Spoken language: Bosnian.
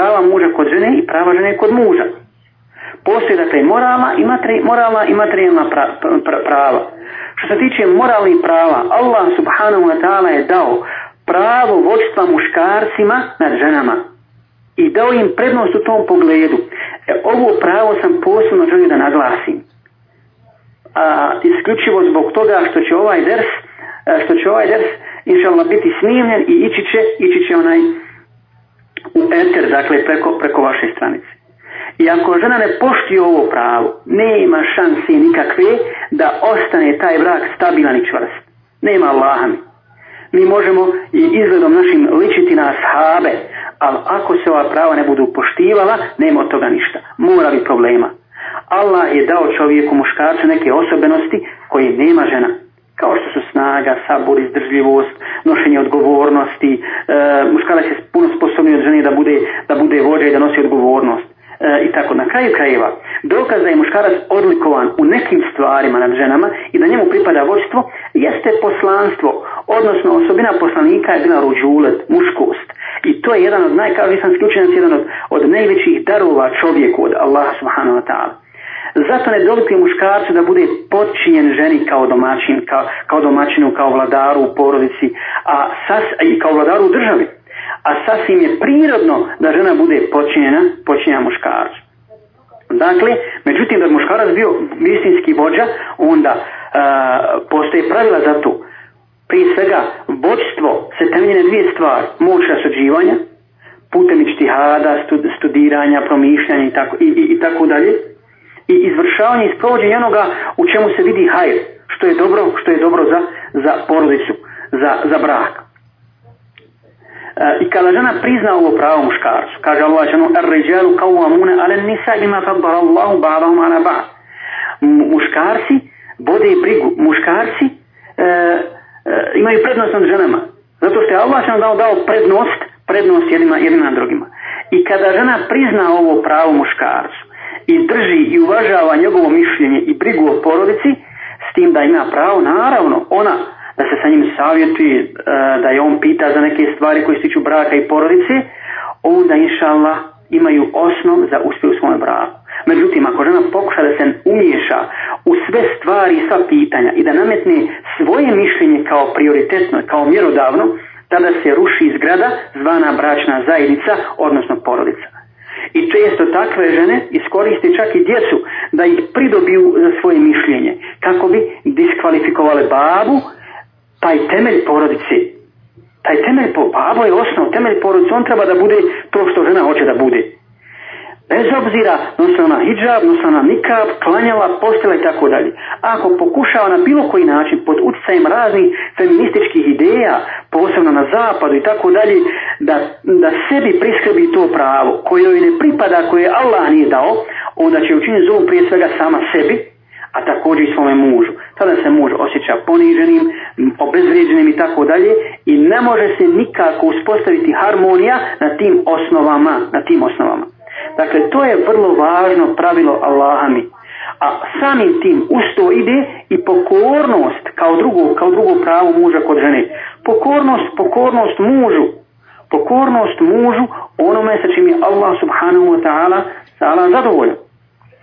prava muža kod žene i prava žene kod muža. Postoji dakle moralna i, i materijalna prava. Što se tiče moralnih prava, Allah subhanahu wa ta'ala je dao pravo vođstva muškarcima nad ženama i dao im prednost u tom pogledu. E, ovo pravo sam posebno želio da naglasim. A, isključivo zbog toga što će ovaj ders, e, što će ovaj ders biti snimljen i ići će, ići će onaj u enter, dakle preko, preko vaše stranice. I ako žena ne pošti ovo pravo, nema šanse nikakve da ostane taj brak stabilan i čvrst. Nema Allaha mi. možemo i izgledom našim ličiti na Habe, ali ako se ova prava ne budu poštivala, nema od toga ništa. Mora bi problema. Allah je dao čovjeku muškarcu neke osobenosti koje nema žena. Kao što su snaga, sabor, izdržljivost, nošenje odgovornosti, e, muškarac je puno sposobnosti da bude, da bude vođa i da nosi odgovornost. E, I tako, na kraju krajeva, dokaz da je muškarac odlikovan u nekim stvarima nad ženama i da njemu pripada vođstvo, jeste poslanstvo, odnosno osobina poslanika je bila ruđulet, muškost. I to je jedan od najkavisanskih učenjac, jedan od, od najvećih darova čovjeku od Allaha subhanahu wa ta'ala. Zato ne dolikuje muškarcu da bude podčinjen ženi kao domaćin, kao, kao domaćinu, kao vladaru u porodici, a sas, i kao vladaru u državi a sasvim je prirodno da žena bude počinjena, počinjena muškarac. Dakle, međutim da muškarac bio istinski vođa, onda e, postoje pravila za to. Prije svega, vođstvo se temeljene dvije stvari. Moć rasuđivanja, putem ištihada, studiranja, promišljanja i tako, i, i, tako dalje. I izvršavanje i sprovođenje onoga u čemu se vidi hajr, što je dobro, što je dobro za, za porodicu, za, za brak. E, i kada žena prizna ovo pravo muškarcu, kaže Allah ženu, ar-ređalu kao amune, ale nisa ima fadbar Allahu ba'dahum 'ala ba'd. Muškarci brigu, muškarci e, e, imaju prednost nad ženama. Zato što je Allah dao, dao prednost, prednost jednima, jednima drugima. I kada žena prizna ovo pravo muškarcu i drži i uvažava njegovo mišljenje i brigu o porodici, s tim da ima pravo, naravno, ona da se sa njim savjeti, e, da je on pita za neke stvari koje se tiču braka i porodice, onda inša imaju osnov za uspjeh u svome braku. Međutim, ako žena pokuša da se umiješa u sve stvari i sva pitanja i da nametne svoje mišljenje kao prioritetno, kao mjerodavno, tada se ruši zgrada zvana bračna zajednica, odnosno porodica. I često takve žene iskoriste čak i djecu da ih pridobiju za svoje mišljenje, kako bi diskvalifikovale babu taj temelj porodici, taj temelj, po, babo je osnov, temelj porodice, on treba da bude to što žena hoće da bude. Bez obzira, nosila na hijab, nosila na nikab, klanjala, postila i tako dalje. Ako pokušava na bilo koji način, pod utjecajem raznih feminističkih ideja, posebno na zapadu i tako dalje, da, da sebi priskrbi to pravo koje joj ne pripada, koje Allah nije dao, onda će učiniti zovu prije svega sama sebi, a također i svome mužu. Tada se muž osjeća poniženim, obezvrijeđenim i tako dalje i ne može se nikako uspostaviti harmonija na tim osnovama, na tim osnovama. Dakle, to je vrlo važno pravilo Allahami. A samim tim usto ide i pokornost kao drugo, kao drugo pravo muža kod žene. Pokornost, pokornost mužu. Pokornost mužu onome sa čim je Allah subhanahu wa ta'ala zadovoljan.